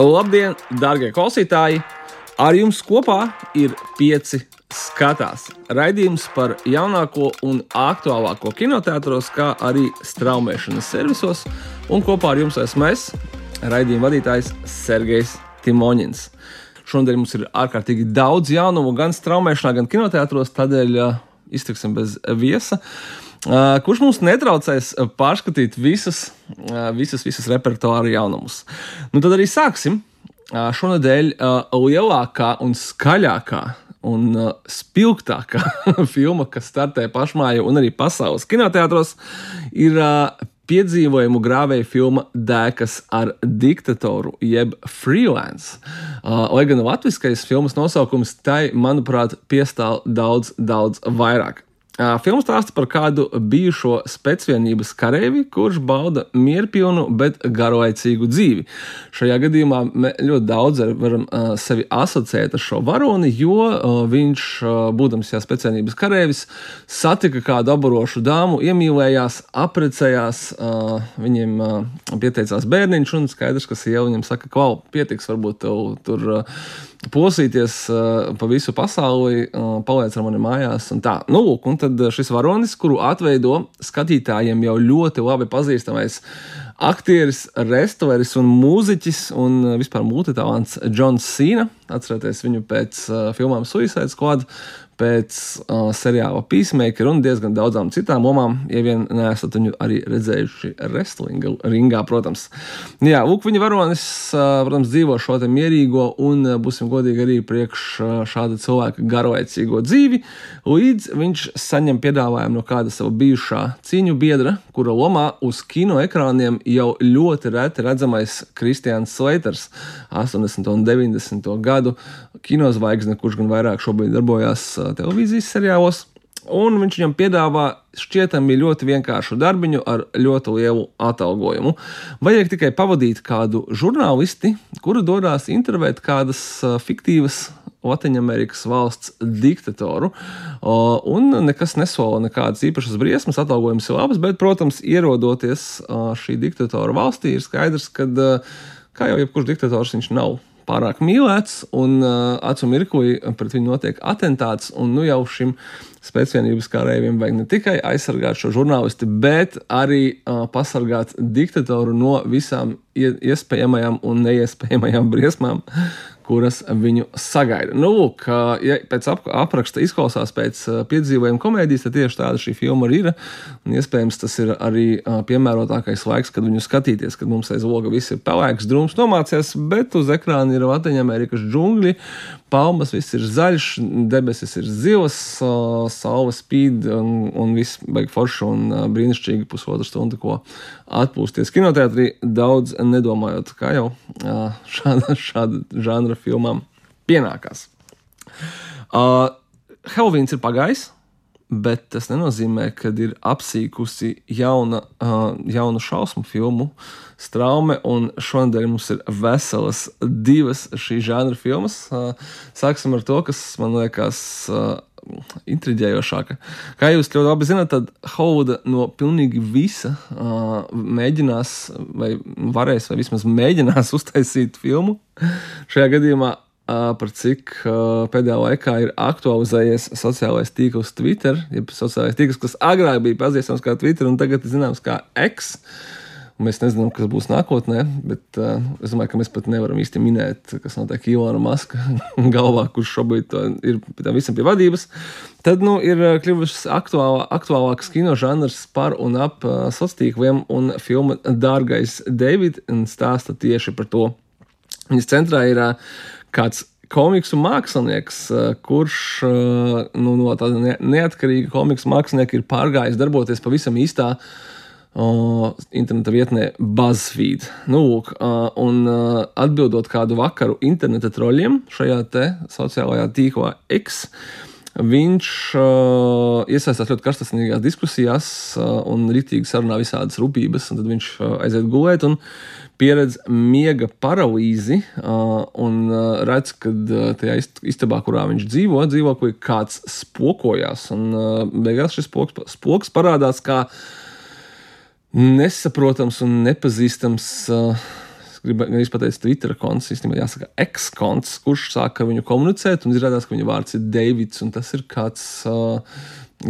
Labdien, darbie klausītāji! Ar jums kopā ir pieci skatās. Raidījums par jaunāko un aktuālāko kinoteātros, kā arī straumēšanas servisos. Un kopā ar jums esmu es, raidījuma vadītājs Sergejs Timoņins. Šodien mums ir ārkārtīgi daudz jaunumu gan straumēšanā, gan kinoteātros, tādēļ iztiksim bez viesa. Uh, kurš mums netraucēs pārskatīt visas, uh, visas, visas repertuāra jaunumus? Nu, tad arī sāksim. Uh, šonadēļ uh, lielākā un skaļākā un uh, spilgtākā filma, kas startē pašmāju un arī pasaules kinoteātros, ir uh, piedzīvojumu grāvēja filma Dēkas ar diktatoru, jeb freelance. Uh, lai gan latviskais filmas nosaukums tai, manuprāt, piestāv daudz, daudz vairāk. Filma stāsta par kādu bijušo spēcvienības kareivi, kurš bauda mierpilnu, bet garlaicīgu dzīvi. Šajā gadījumā mēs ļoti daudz varam sevi asociēt ar šo varoni, jo viņš, būdams šajā spēcvienības kareivis, satika kādu aburošu dāmu, iemīlējās, apprecējās, viņiem pieteicās bērniņš, un skaidrs, ka sieva viņam saka, ka, pietiks, varbūt tev tur posīties uh, pa visu pasauli, uh, paliec ar mani mājās. Un tā, nu, lūk, un tad šis varonis, kuru atveido skatītājiem jau ļoti labi pazīstamais aktieris, restaurators un mūziķis un vispār multitalants Džons Sīna. Atcerieties viņu pēc uh, filmām Suicide Squad, pēc uh, seriāla Peacemaker un diezgan daudzām citām lomām, ja vien neesat viņu arī redzējuši wrestlinga ringā, protams. Jā, lūk, viņa varonis, uh, protams, dzīvo šo te mierīgo un, būsim godīgi, arī priekš šāda cilvēka garlaicīgo dzīvi, līdz viņš saņem piedāvājumu no kāda sava bijušā cīņu biedra, kura lomā uz kino ekrāniem jau ļoti reti redzamais Kristians Sleiters, 80. un 90. gadu kinozvaigzne, kurš gan vairāk šobrīd darbojās televīzijas seriālos. Un viņš viņam piedāvā šķietami ļoti vienkāršu darbiņu ar ļoti lielu atalgojumu. Vajag tikai pavadīt kādu žurnālisti, kura dodas intervēt kādas fiktīvas Latvijas valsts diktatoru. Un nekas nesola nekādas īpašas briesmas, atalgojums ir labs, bet, protams, ierodoties šī diktatora valstī, ir skaidrs, ka, kā jau jebkurš diktators, viņš nav pārāk mīlēts, un uh, acu mirklī pret viņu notiek atentāts. Un nu jau šim spēcvienības karavīram vajag ne tikai aizsargāt šo žurnālisti, bet arī uh, pasargāt diktatoru no visām iespējamajām un neiespējamajām briesmām, kuras viņu sagaida. Nu, lūk, ja pēc ap apraksta izklausās pēc piedzīvojuma komēdijas, tad tieši tāda šī filma arī ir. Un iespējams, tas ir arī piemērotākais laiks, kad viņu skatīties, kad mums aiz loga viss ir pelēks, drūms nomācies, bet uz ekrāna ir Vatēņamerikas džungļi, palmas, viss ir zaļš, debesis ir zivs, saule spīd un, un viss beigas forši un brīnišķīgi pusotru stundu, ko atpūsties kinoteātrī, daudz nedomājot, kā jau šāda, šāda žanra filmām pienākās. Uh, Helvīns ir pagājis, bet tas nenozīmē, ka ir apsīkusi jauna, uh, jaunu šausmu filmu straume, šonadēļ mums ir veselas divas šī žanra filmas. Uh, sāksim ar to, kas man liekas. Uh, intriģējošāka. Kā jūs ļoti labi zināt, tad Hauda no pilnīgi visa uh, mēģinās, vai varēs, vai vismaz mēģinās uztaisīt filmu. Šajā gadījumā uh, par cik uh, pēdējā laikā ir aktualizējies sociālais tīkls Twitter, jeb sociālais tīkls, kas agrāk bija pazīstams kā Twitter un tagad zināms kā X. Mēs nezinām, kas būs nākotnē, bet uh, es domāju, ka mēs pat nevaram īsti minēt, kas notiek Ilona Maska galvā, kurš šobrīd ir tam visam pie vadības. Tad nu, ir kļuvis aktuālā, aktuālāks kino žanrs par un ap uh, sociāliem tīkliem, un filma Dārgais David stāsta tieši par to. Viņas centrā ir uh, kāds komiksu mākslinieks, kurš nu, no tāda neatkarīga komiksu mākslinieka ir pārgājis darboties pavisam īstā uh, Uh, interneta vietnē BuzzFeed. Nu, lūk, uh, un uh, atbildot kādu vakaru interneta troļiem šajā sociālajā tīklā X, viņš uh, iesaistās ļoti karstasinīgās diskusijās uh, un rītīgi sarunā visādas rūpības, tad viņš uh, aiziet gulēt un pieredz miega paralīzi uh, un uh, redz, ka uh, tajā istabā, kurā viņš dzīvo, dzīvo kāds spokojās, un uh, beigās šis spoks, spoks parādās kā nesaprotams un nepazīstams uh, gribu gan izpateikt Twitter konts, īstenībā jāsaka ex-konts, kurš sāka viņu komunicēt, un izrādās, ka viņa vārds ir Deivids, un tas ir kāds. Uh,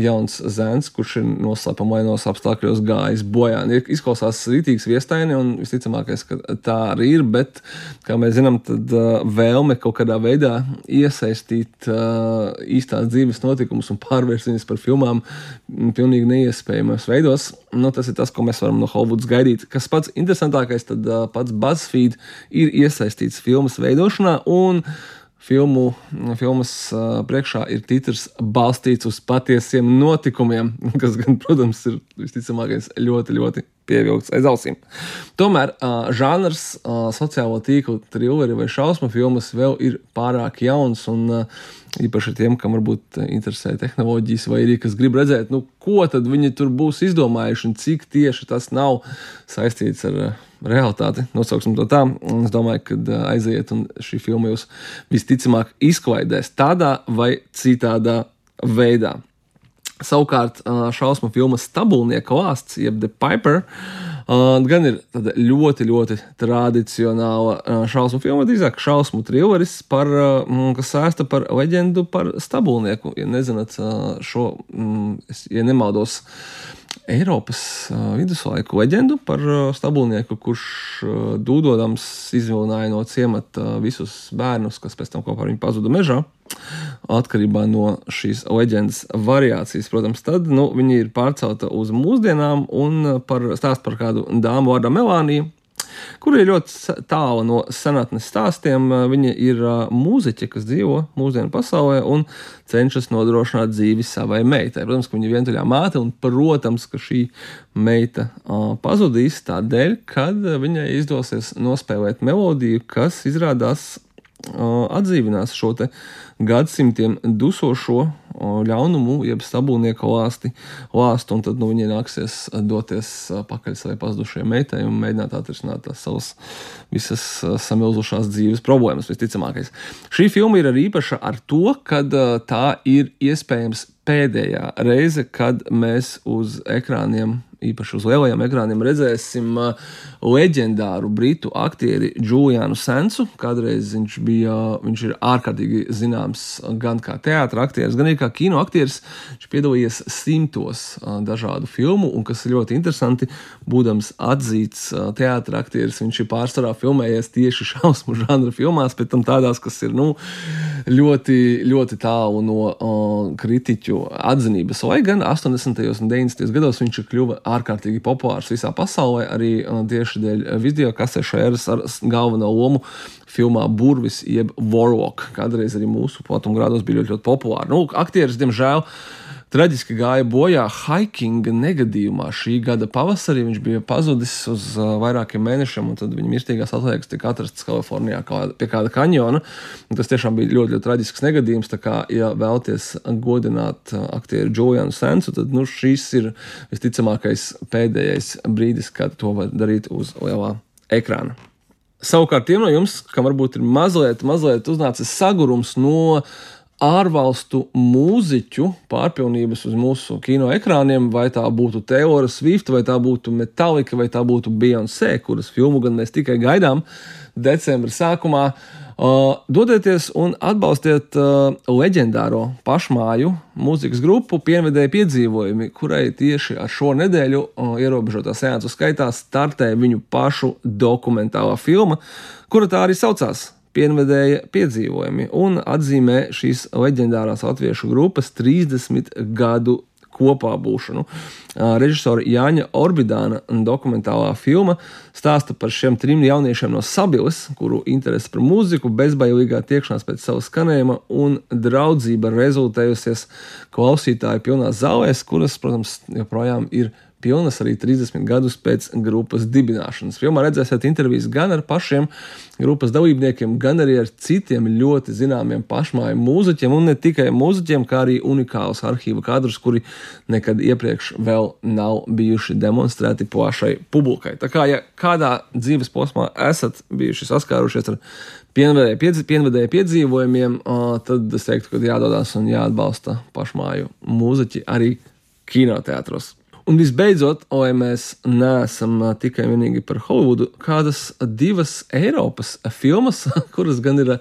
jauns zēns, kurš ir noslēpumainos apstākļos gājis bojā. Izklausās rītīgs viestaini, un visticamākais, ka tā arī ir, bet, kā mēs zinām, tad uh, vēlme kaut kādā veidā iesaistīt uh, īstās dzīves notikumus un pārvērst viņus par filmām pilnīgi neiespējamos veidos. Nu, tas ir tas, ko mēs varam no Hollywoods gaidīt. Kas pats interesantākais, tad uh, pats BuzzFeed ir iesaistīts filmas veidošanā, un filmu, filmas priekšā ir titrs balstīts uz patiesiem notikumiem, kas, gan, protams, ir visticamākais ļoti, ļoti pievilkts aiz ausīm. Tomēr uh, žanrs, uh, sociālo tīklu trilleri vai šausmu filmas vēl ir pārāk jauns un uh, īpaši tiem, kam varbūt interesē tehnoloģijas, vai arī kas grib redzēt, nu, ko tad viņi tur būs izdomājuši un cik tieši tas nav saistīts ar uh, realitāti. Nosauksim to tā. Un es domāju, ka uh, aiziet un šī filma jūs visticamāk izklaidēs tādā vai citādā veidā. Savukārt, šausmu filma Stabulnieka vārsts, jeb The Piper, gan ir ļoti, ļoti tradicionāla šausmu filma, drīzāk šausmu trileris, par, kas sēsta par leģendu par Stabulnieku. Ja nezināt šo, ja nemaldos, Eiropas viduslaiku leģendu par stabulnieku, kurš dūdodams izvilināja no ciemata visus bērnus, kas pēc tam kopā ar viņu pazuda mežā atkarībā no šīs leģendas variācijas. Protams, tad nu, viņi ir pārcelta uz mūsdienām un par stāstu par kādu dāmu vārdā Melāniju. Kur ir ļoti tālu no senatnes stāstiem. Viņa ir mūziķe, kas dzīvo mūsdienu pasaulē un cenšas nodrošināt dzīvi savai meitai. Protams, ka viņa ir vientuļā māte, un, protams, ka šī meita pazudīs tādēļ, kad viņai izdosies nospēlēt melodiju, kas izrādās atdzīvinās šo gadsimtiem dusošo ļaunumu, jeb stabulnieka lāsti, lāstu, un tad nu, viņai nāksies doties pakaļ savai pazudušajai meitai un mēģināt atrisināt tās savas visas samilzušās dzīves problēmas, visticamākais. Šī filma ir arī īpaša ar to, ka tā ir iespējams pēdējā reize, kad mēs uz ekrāniem īpaši uz lielajiem ekrāniem, redzēsim leģendāru britu aktieri Julianu Sensu. Kādreiz viņš bija, viņš ir ārkārtīgi zināms gan kā teātris gan arī kā kino aktieris. Viņš piedalījies simtos dažādu filmu, un kas ir ļoti interesanti, būdams atzīts teātris aktieris, viņš ir pārsvarā filmējies tieši šausmu žanra filmās, pēc tam tādās, kas ir nu, ļoti, ļoti tālu no uh, kritiķu atzinības. Lai gan 80. un 90. gados viņš kļuva ārkārtīgi populārs visā pasaulē, arī uh, tieši dēļ video kasešu eras ar galveno lomu filmā Burvis jeb Warlock. Kādreiz arī mūsu platumgrādos bija ļoti, ļoti populāri. Nu, aktieris, diemžēl, traģiski gāja bojā hikinga negadījumā. Šī gada pavasarī viņš bija pazudis uz uh, vairākiem mēnešiem, un tad viņa mirstīgās atliekas tika atrastas Kalifornijā pie kāda kanjona. Tas tiešām bija ļoti, ļoti traģisks negadījums. Tā kā, ja vēlaties godināt uh, aktieru Julianu Sensu, tad nu, šis ir visticamākais pēdējais brīdis, kad to var darīt uz lielā ekrāna. Savukārt, tiem no jums, kam varbūt ir mazliet, mazliet uznācis sagurums no ārvalstu mūziķu pārpilnības uz mūsu kino ekrāniem, vai tā būtu Taylor Swift, vai tā būtu Metallica, vai tā būtu Beyoncé, kuras filmu gan mēs tikai gaidām decembra sākumā. Uh, dodieties un atbalstiet leģendāro pašmāju mūzikas grupu Pienvedēju piedzīvojumi, kurai tieši ar šo nedēļu ierobežotā sēnesu skaitā startē viņu pašu dokumentālā filma, kura tā arī saucās pienvedēja piedzīvojumi un atzīmē šīs leģendārās latviešu grupas 30 gadu kopā būšanu. Režisora Jāņa Orbidāna dokumentālā filma stāsta par šiem trim jauniešiem no Sabilas, kuru interese par mūziku, bezbailīgā tiekšanās pēc sava skanējuma un draudzība rezultējusies klausītāju pilnās zālēs, kuras, protams, joprojām ir pilnas arī 30 gadus pēc grupas dibināšanas. Filmā redzēsiet intervijas gan ar pašiem grupas dalībniekiem, gan arī ar citiem ļoti zināmiem pašmāju mūziķiem, un ne tikai mūziķiem, kā arī unikālus arhīva kadrus, kuri nekad iepriekš vēl nav bijuši demonstrēti plašai publikai. Tā kā, ja kādā dzīves posmā esat bijuši saskārušies ar pienvedēju, piedz, pienvedēju piedzīvojumiem, tad es teiktu, ka jādodas un jāatbalsta pašmāju mūziķi arī kinoteātros. Un visbeidzot, vai mēs neesam tikai vienīgi par Holivudu, kādas divas Eiropas filmas, kuras gan ir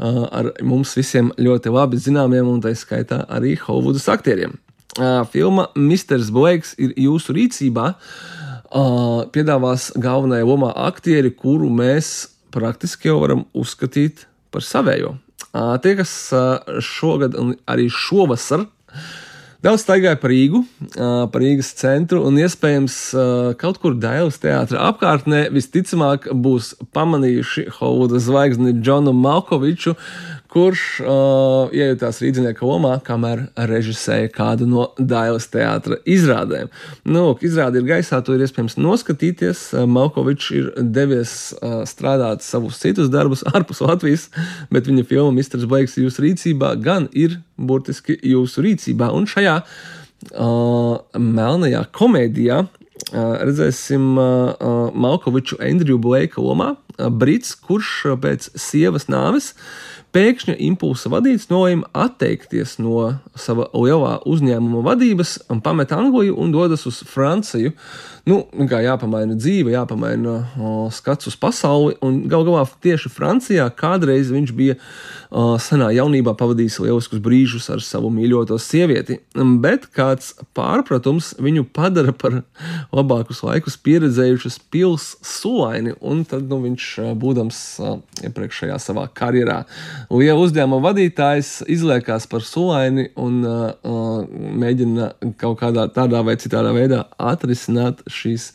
ar mums visiem ļoti labi zināmiem, un tā skaitā arī Holivudas aktieriem. Filma Misters Blakes ir jūsu rīcībā. Piedāvās galvenajā lomā aktieri, kuru mēs praktiski jau varam uzskatīt par savējo. Tie, kas šogad un arī šovasar Daudz staigāju par Rīgu, par Rīgas centru, un iespējams kaut kur Dailas teātra apkārtnē visticamāk būs pamanījuši Holivuda zvaigzni Džonu Malkoviču, kurš uh, iejutās rīznieka lomā, kamēr režisēja kādu no Dailas teātra izrādēm. Nu, izrāde ir gaisā, to ir iespējams noskatīties. Malkovičs ir devies uh, strādāt savus citus darbus ārpus Latvijas, bet viņa filma Mistrs Blakes jūsu rīcībā gan ir burtiski jūsu rīcībā. Un šajā uh, melnajā komēdijā uh, redzēsim uh, Malkoviču Andriju Blake lomā, uh, brits, kurš pēc sievas nāves uh, pēkšņa impulsa vadīts nolēma atteikties no sava lielā uzņēmuma vadības, pamet Angliju un dodas uz Franciju. Nu, kā jāpamaina dzīve, jāpamaina o, skats uz pasauli. Un gal galā tieši Francijā kādreiz viņš bija o, senā jaunībā pavadījis lieliskus brīžus ar savu mīļoto sievieti. Bet kāds pārpratums viņu padara par labākus laikus pieredzējušas pils sulaini, un tad nu, viņš, būdams iepriekšējā savā karjerā, liela uzņēmuma vadītājs izliekās par sulaini un uh, mēģina kaut kādā tādā vai citādā veidā atrisināt šīs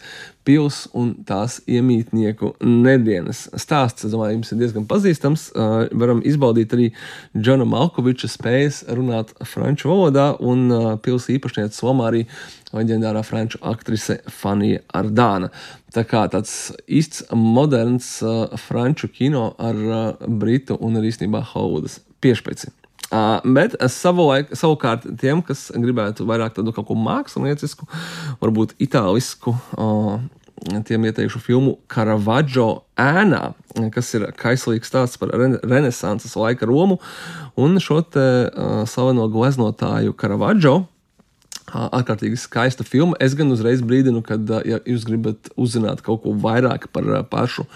pils un tās iemītnieku nedēļas. Stāsts, domāju, jums ir diezgan pazīstams. Uh, varam izbaudīt arī Džona Malkoviča spējas runāt franču valodā, un uh, pils īpašniece Somā arī leģendārā franču aktrise Fanija Ardāna. Tā kā tāds īsts moderns uh, franču kino ar uh, britu un arī īstenībā Holivudas piešpēci. Uh, bet savulaik, savukārt tiem, kas gribētu vairāk tādu kaut ko māksliniecisku, varbūt itālisku, uh, tiem ieteikšu filmu Caravaggio ēnā, kas ir kaislīgs stāsts par renesanses laika Romu. Un šo te uh, slaveno gleznotāju Caravaggio ārkārtīgi skaista filma. Es gan uzreiz brīdinu, ka, ja jūs gribat uzzināt kaut ko vairāk par pašu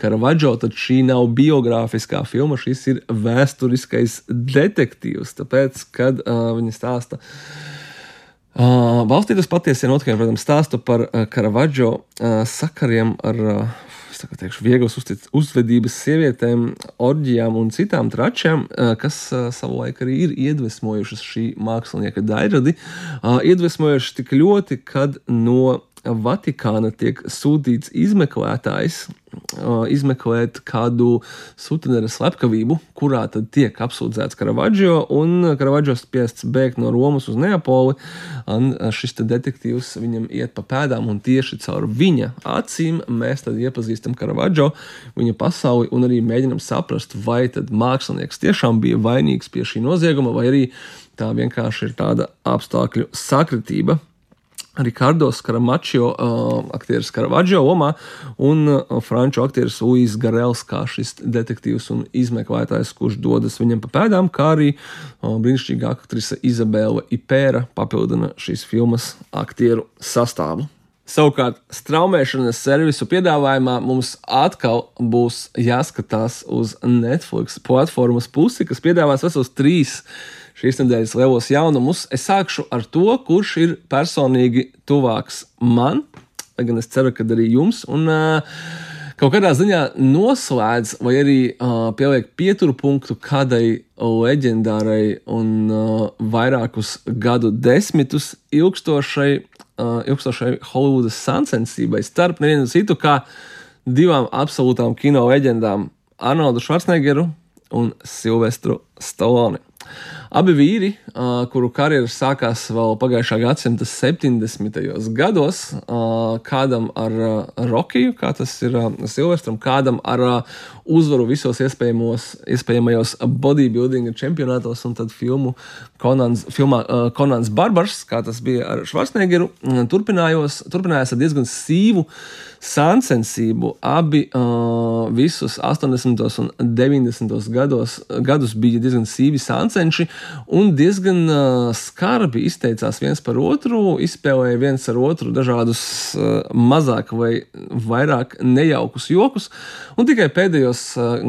Karavadžo, tad šī nav biogrāfiskā filma, šis ir vēsturiskais detektīvs. Tāpēc, kad uh, viņi stāsta. Uh, balstītas patiesiem notikumiem, protams, stāstu par uh, Karavadžo uh, sakariem ar uh, teikšu, vieglas uzvedības sievietēm, orģijām un citām tračām, kas savulaik arī ir iedvesmojušas šī mākslinieka dairadi. Iedvesmojušas tik ļoti, kad no Vatikāna tiek sūtīts izmeklētājs izmeklēt kādu sutenera slepkavību, kurā tad tiek apsūdzēts Karavadžo, un Karavadžo spiests bēgt no Romas uz Neapoli, un šis detektīvs viņam iet pa pēdām, un tieši caur viņa acīm mēs tad iepazīstam Karavadžo, viņa pasauli, un arī mēģinam saprast, vai tad mākslinieks tiešām bija vainīgs pie šī nozieguma, vai arī tā vienkārši ir tāda apstākļu sakritība. Ricardo Skaramačio, uh, aktieris Karavadžo lomā, un uh, franču aktieris Luis Garels, kā šis detektīvs un izmeklētājs, kurš dodas viņam pa pēdām, kā arī uh, brīnišķīgā aktrise Izabela Ipēra papildina šīs filmas aktieru sastāvu. Savukārt, straumēšanas servisu piedāvājumā mums atkal būs jāskatās uz Netflix platformas pusi, kas piedāvās vesels trīs šīs nedēļas lielos jaunumus. Es sākšu ar to, kurš ir personīgi tuvāks man, lai gan es ceru, ka arī jums. Un, uh, Kaut kādā ziņā noslēdz vai arī uh, pieliek pieturu punktu kādai leģendārai un uh, vairākus gadu desmitus ilgstošai, uh, ilgstošai Holivudas sacensībai starp nevienu citu kā divām absolūtām kino leģendām - Arnoldu Schwarzeneggeru un Silvestru Stalloni. Abi vīri, kuru karjeras sākās vēl pagājušā gadsimta 70. gados, kādam ar Rokiju, kā tas ir Silvestram, kādam ar uzvaru visos iespējamajos bodybuilding čempionātos, un tad filmu Konans, filmā Konans Barbars, kā tas bija ar Schwarzeneggeru, turpinājās ar diezgan sīvu sāncensību. Abi visus 80. un 90. gados, gadus bija diezgan sīvi sāncenši. Un diezgan skarbi izteicās viens par otru, izspēlēja viens ar otru dažādus mazāk vai vairāk nejaukus jokus, un tikai pēdējos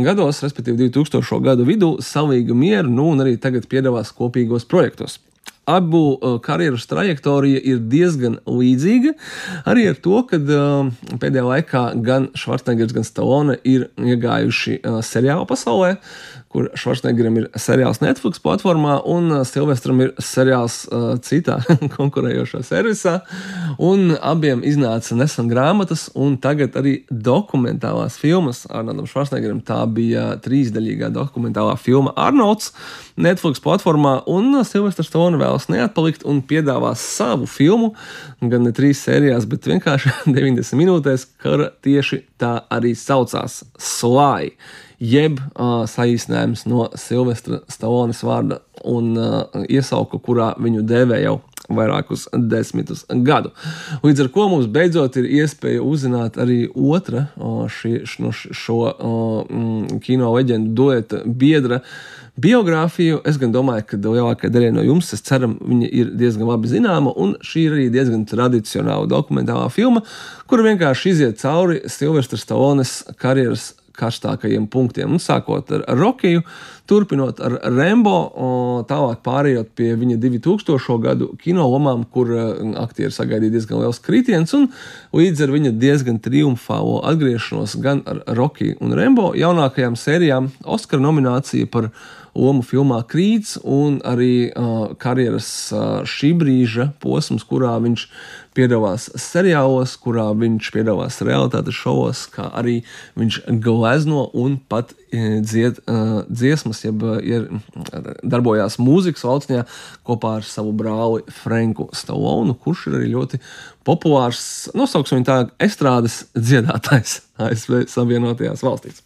gados, respektīvi 2000. gadu vidū, salīga mieru, nu un arī tagad piedalās kopīgos projektos abu karjeras trajektorija ir diezgan līdzīga. Arī ar to, ka pēdējā laikā gan Švarcnegers, gan Stallone ir iegājuši seriāla pasaulē kur Švarcnegeram ir seriāls Netflix platformā, un uh, Silvestram ir seriāls uh, citā konkurējošā servisā. Un abiem iznāca nesen grāmatas, un tagad arī dokumentālās filmas Arnoldam Švarcnegeram. Tā bija trīsdaļīgā dokumentālā filma Arnolds Netflix platformā, un uh, Silvestrs Stone vēlas neatpalikt un piedāvās savu filmu, gan ne trīs sērijās, bet vienkārši 90 minūtēs, kura tieši tā arī saucās Slāņa jeb uh, saīsinājums no Silvestra Stalonas vārda un uh, iesauku, kurā viņu dēvē jau vairākus desmitus gadu. Līdz ar to mums beidzot ir iespēja uzzināt arī otra šī, no šo mm, kino leģendu dueta biedra biogrāfiju. Es gan domāju, ka lielākajai daļai no jums, es ceru, viņa ir diezgan labi zināma, un šī ir arī diezgan tradicionāla dokumentālā filma, kur vienkārši iziet cauri Silvestra Stalones karjeras karstākajiem punktiem. Un sākot ar Rokiju, turpinot ar Rembo, tālāk pārējot pie viņa 2000. gadu kino lomām, kur e, aktieri sagaidīja diezgan liels kritiens, un līdz ar viņa diezgan triumfālo atgriešanos gan ar Rokiju un Rembo jaunākajām sērijām Oskara nominācija par lomu filmā Krīts un arī uh, karjeras uh, šī brīža posms, kurā viņš piedalās seriālos, kurā viņš piedalās realitātes šovos, kā arī viņš glezno un pat dzied uh, dziesmas, jeb ir, darbojās mūzikas valcņā kopā ar savu brāli Franku Stalonu, kurš ir arī ļoti populārs, nosauksim viņu tā, estrādes dziedātājs ASV Savienotajās valstīs.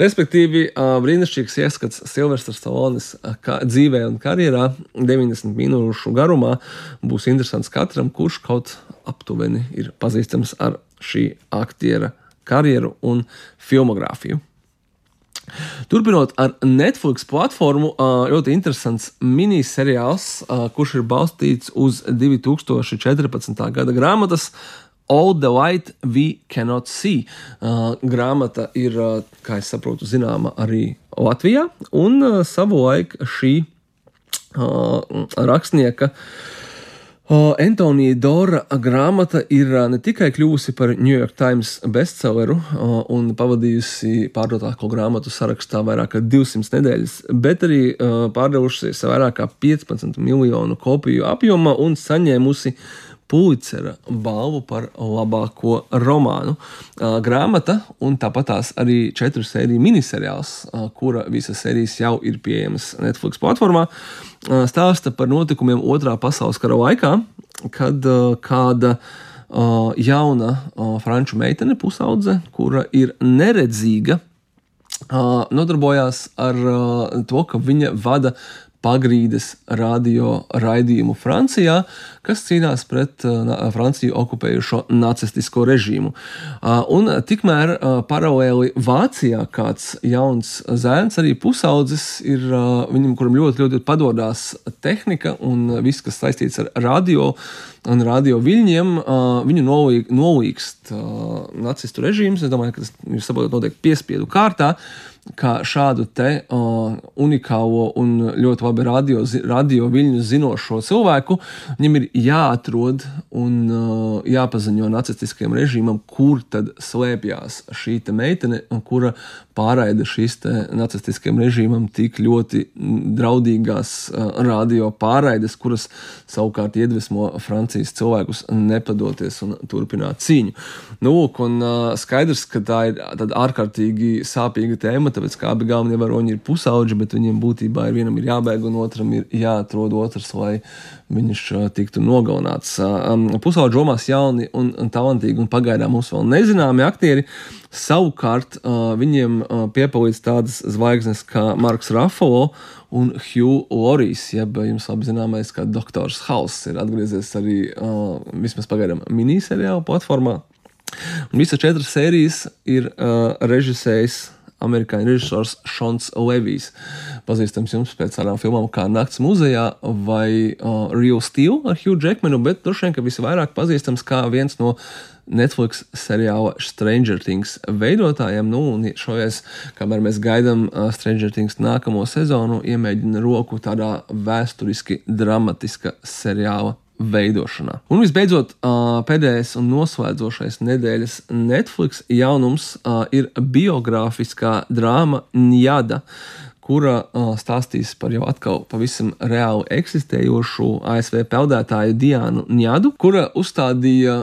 Respektīvi, brīnišķīgs ieskats Silvestras Stalonis dzīvē un karjerā 90 minūšu garumā būs interesants katram, kurš kaut aptuveni ir pazīstams ar šī aktiera karjeru un filmogrāfiju. Turpinot ar Netflix platformu, ļoti interesants miniseriāls, kurš ir balstīts uz 2014. gada grāmatas All the Light We Cannot See. Grāmata ir, kā es saprotu, zināma arī Latvijā, un savulaik šī rakstnieka uh, Antonija Dora grāmata ir ne tikai kļuvusi par New York Times bestselleru un pavadījusi pārdotāko grāmatu sarakstā vairāk kā 200 nedēļas, bet arī pārdevusies vairāk kā 15 miljonu kopiju apjomā un saņēmusi Pulicera balvu par labāko romānu. Grāmata un tāpat tās arī četru sēriju miniseriāls, kura visas sērijas jau ir pieejamas Netflix platformā, stāsta par notikumiem Otrā pasaules kara laikā, kad kāda jauna franču meitene, pusaudze, kura ir neredzīga, nodarbojās ar to, ka viņa vada pagrīdes radio raidījumu Francijā, kas cīnās pret uh, Franciju okupējušo nacistisko režīmu. Uh, un tikmēr uh, paralēli Vācijā kāds jauns zēns, arī pusaudzis, ir viņam, kuram ļoti, ļoti padodas tehnika un viss, kas saistīts ar radio un radio viļņiem, viņu nolīgst nacistu režīms. Es domāju, ka tas ir saprotot noteikti piespiedu kārtā kā šādu te uh, unikālo un ļoti labi radio, radio viļņu zinošo cilvēku, viņam ir jāatrod un uh, jāpaziņo nacistiskajam režīmam, kur tad slēpjas šī meitene, kura pārraida šīs nacistiskajam režīmam tik ļoti draudīgās uh, radio pārraides, kuras savukārt iedvesmo Francijas cilvēkus nepadoties un turpināt cīņu. Nu, lūk, un, uh, skaidrs, ka tā ir ārkārtīgi sāpīga tēma tāpēc kā abi galvenie varoņi ir pusauģi, bet viņiem būtībā ir vienam ir jābēg un otram ir jāatrod otrs, lai viņš uh, tiktu nogalināts. Um, pusauģi omās jauni un, talantīgi un pagaidām mums vēl nezināmi aktieri. Savukārt uh, viņiem uh, piepalīdz tādas zvaigznes kā Marks Rafalo un Hugh Lorijs, jeb jums labi zināmais, kā Doktors House ir atgriezies arī uh, vismaz pagaidām miniseriāla platformā. Un visas četras sērijas ir uh, režisējis amerikāņu režisors Šons Levijs. Pazīstams jums pēc tādām filmām kā Nakts muzejā vai uh, Real Steel ar Hugh Jackmanu, bet droši vien, ka visvairāk pazīstams kā viens no Netflix seriāla Stranger Things veidotājiem. Nu, un šoreiz, kamēr mēs gaidām uh, Stranger Things nākamo sezonu, iemēģina roku tādā vēsturiski dramatiska seriāla veidošanā. Un visbeidzot, pēdējais un noslēdzošais nedēļas Netflix jaunums ir biogrāfiskā drāma Njada kura stāstīs par jau atkal pavisam reāli eksistējošu ASV peldētāju Diānu Njadu, kura uzstādīja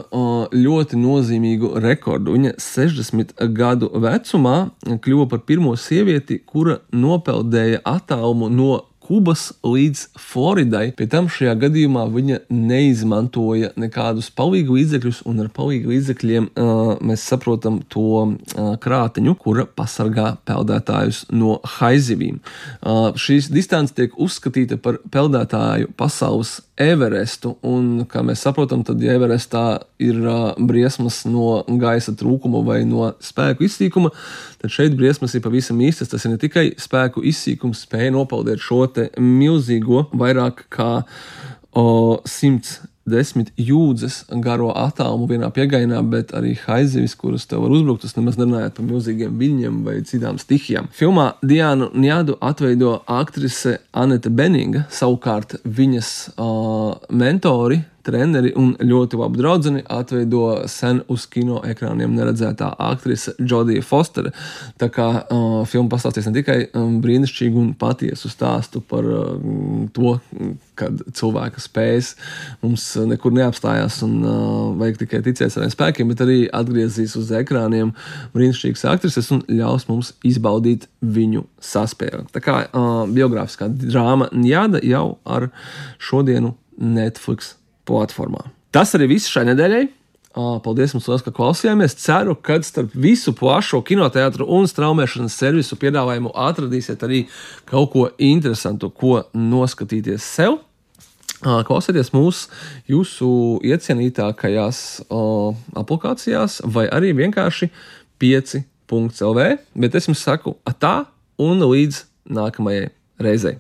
ļoti nozīmīgu rekordu. Viņa 60 gadu vecumā kļuva par pirmo sievieti, kura nopeldēja attālumu no Kubas līdz Floridai. Pie tam šajā gadījumā viņa neizmantoja nekādus palīgu līdzekļus, un ar palīgu līdzekļiem uh, mēs saprotam to uh, krāteņu, kura pasargā peldētājus no haizivīm. Uh, šīs distance tiek uzskatīta par peldētāju pasaules Everestu, un, kā mēs saprotam, tad ja Everestā ir uh, briesmas no gaisa trūkuma vai no spēku izsīkuma, tad šeit briesmas ir pavisam īstas. Tas ir ne tikai spēku izsīkums, spēja nopaldēt šo milzīgo, vairāk kā o, simts desmit jūdzes garo attālumu vienā pieejamā, bet arī haizivis, kuras tev var uzbrukt. Tas nemaz nerunājot par milzīgiem viļņiem vai citām stihijām. Filmā Diānu Njādu atveido aktrise Anete Beninga, savukārt viņas uh, mentori treneri un ļoti labi draugi atveido sen uz kino ekrāniem neredzētā aktrise Jodija Fostere. Tā kā uh, filma pastāstīs ne tikai um, brīnišķīgu un patiesu stāstu par uh, to, kad cilvēka spējas mums nekur neapstājās un uh, vajag tikai ticēt saviem spēkiem, bet arī atgriezīs uz ekrāniem brīnišķīgas aktrises un ļaus mums izbaudīt viņu saspēju. Tā kā uh, biogrāfiskā drāma Njāda jau ar šodienu Netflix platformā. Tas arī viss šai nedēļai. Paldies jums, liels, ka klausījāmies. Ceru, ka starp visu plašo kinoteātru un straumēšanas servisu piedāvājumu atradīsiet arī kaut ko interesantu, ko noskatīties sev. Klausieties mūsu jūsu iecienītākajās uh, aplikācijās, vai arī vienkārši 5.CLV. Bet es jums saku, tā un līdz nākamajai reizei.